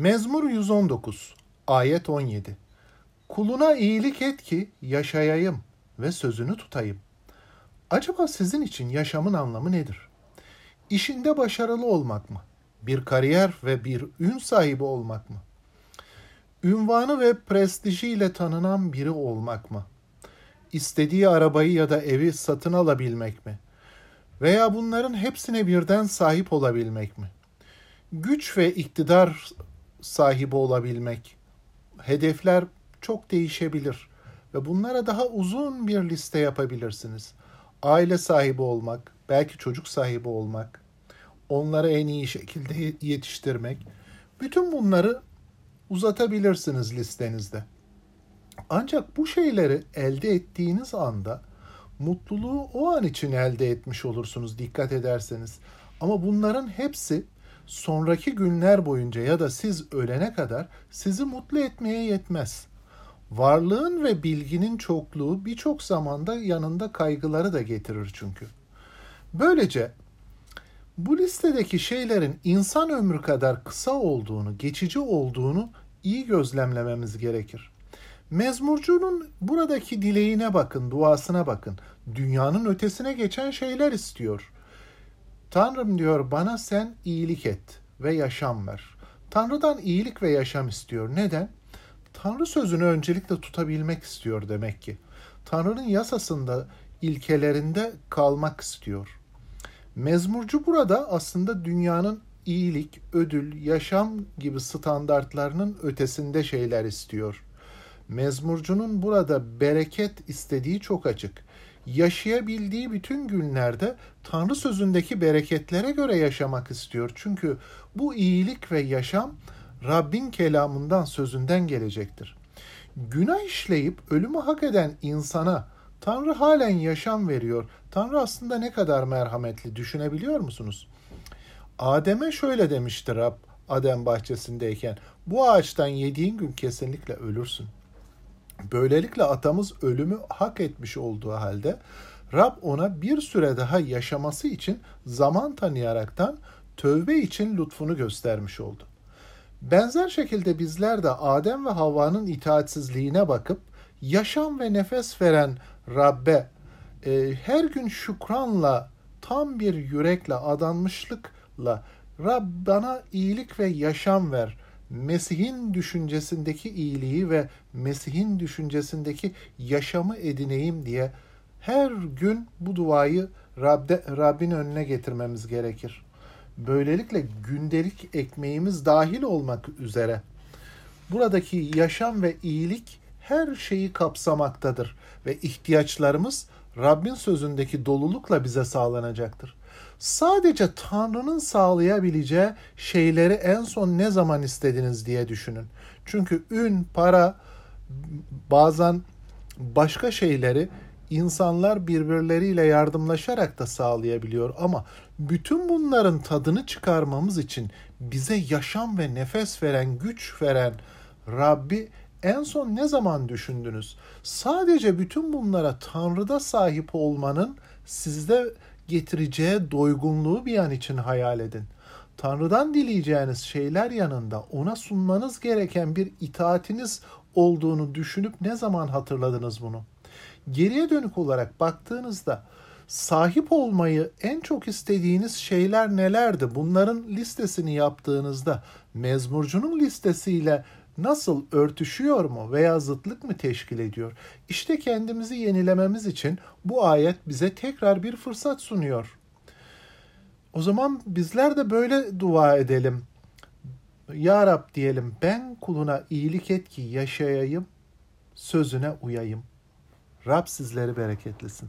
Mezmur 119 ayet 17 Kuluna iyilik et ki yaşayayım ve sözünü tutayım. Acaba sizin için yaşamın anlamı nedir? İşinde başarılı olmak mı? Bir kariyer ve bir ün sahibi olmak mı? Ünvanı ve prestijiyle tanınan biri olmak mı? İstediği arabayı ya da evi satın alabilmek mi? Veya bunların hepsine birden sahip olabilmek mi? Güç ve iktidar sahibi olabilmek. Hedefler çok değişebilir ve bunlara daha uzun bir liste yapabilirsiniz. Aile sahibi olmak, belki çocuk sahibi olmak, onları en iyi şekilde yetiştirmek. Bütün bunları uzatabilirsiniz listenizde. Ancak bu şeyleri elde ettiğiniz anda mutluluğu o an için elde etmiş olursunuz dikkat ederseniz. Ama bunların hepsi sonraki günler boyunca ya da siz ölene kadar sizi mutlu etmeye yetmez. Varlığın ve bilginin çokluğu birçok zamanda yanında kaygıları da getirir çünkü. Böylece bu listedeki şeylerin insan ömrü kadar kısa olduğunu, geçici olduğunu iyi gözlemlememiz gerekir. Mezmurcunun buradaki dileğine bakın, duasına bakın. Dünyanın ötesine geçen şeyler istiyor. Tanrım diyor bana sen iyilik et ve yaşam ver. Tanrı'dan iyilik ve yaşam istiyor. Neden? Tanrı sözünü öncelikle tutabilmek istiyor demek ki. Tanrı'nın yasasında, ilkelerinde kalmak istiyor. Mezmurcu burada aslında dünyanın iyilik, ödül, yaşam gibi standartlarının ötesinde şeyler istiyor. Mezmurcunun burada bereket istediği çok açık yaşayabildiği bütün günlerde Tanrı sözündeki bereketlere göre yaşamak istiyor. Çünkü bu iyilik ve yaşam Rabbin kelamından, sözünden gelecektir. Günah işleyip ölümü hak eden insana Tanrı halen yaşam veriyor. Tanrı aslında ne kadar merhametli düşünebiliyor musunuz? Adem'e şöyle demişti Rab Adem bahçesindeyken. Bu ağaçtan yediğin gün kesinlikle ölürsün. Böylelikle atamız ölümü hak etmiş olduğu halde Rab ona bir süre daha yaşaması için zaman tanıyaraktan tövbe için lütfunu göstermiş oldu. Benzer şekilde bizler de Adem ve Havva'nın itaatsizliğine bakıp yaşam ve nefes veren Rabbe e, her gün şükranla tam bir yürekle adanmışlıkla Rab bana iyilik ve yaşam ver Mesih'in düşüncesindeki iyiliği ve Mesih'in düşüncesindeki yaşamı edineyim diye her gün bu duayı Rab'de, Rabbin önüne getirmemiz gerekir. Böylelikle gündelik ekmeğimiz dahil olmak üzere buradaki yaşam ve iyilik her şeyi kapsamaktadır ve ihtiyaçlarımız Rabbin sözündeki dolulukla bize sağlanacaktır sadece Tanrı'nın sağlayabileceği şeyleri en son ne zaman istediniz diye düşünün. Çünkü ün, para, bazen başka şeyleri insanlar birbirleriyle yardımlaşarak da sağlayabiliyor ama bütün bunların tadını çıkarmamız için bize yaşam ve nefes veren, güç veren Rabbi en son ne zaman düşündünüz? Sadece bütün bunlara Tanrı'da sahip olmanın sizde getireceği doygunluğu bir an için hayal edin. Tanrı'dan dileyeceğiniz şeyler yanında ona sunmanız gereken bir itaatiniz olduğunu düşünüp ne zaman hatırladınız bunu? Geriye dönük olarak baktığınızda sahip olmayı en çok istediğiniz şeyler nelerdi? Bunların listesini yaptığınızda mezmurcunun listesiyle nasıl örtüşüyor mu veya zıtlık mı teşkil ediyor? İşte kendimizi yenilememiz için bu ayet bize tekrar bir fırsat sunuyor. O zaman bizler de böyle dua edelim. Ya Rab diyelim ben kuluna iyilik et ki yaşayayım, sözüne uyayım. Rab sizleri bereketlesin.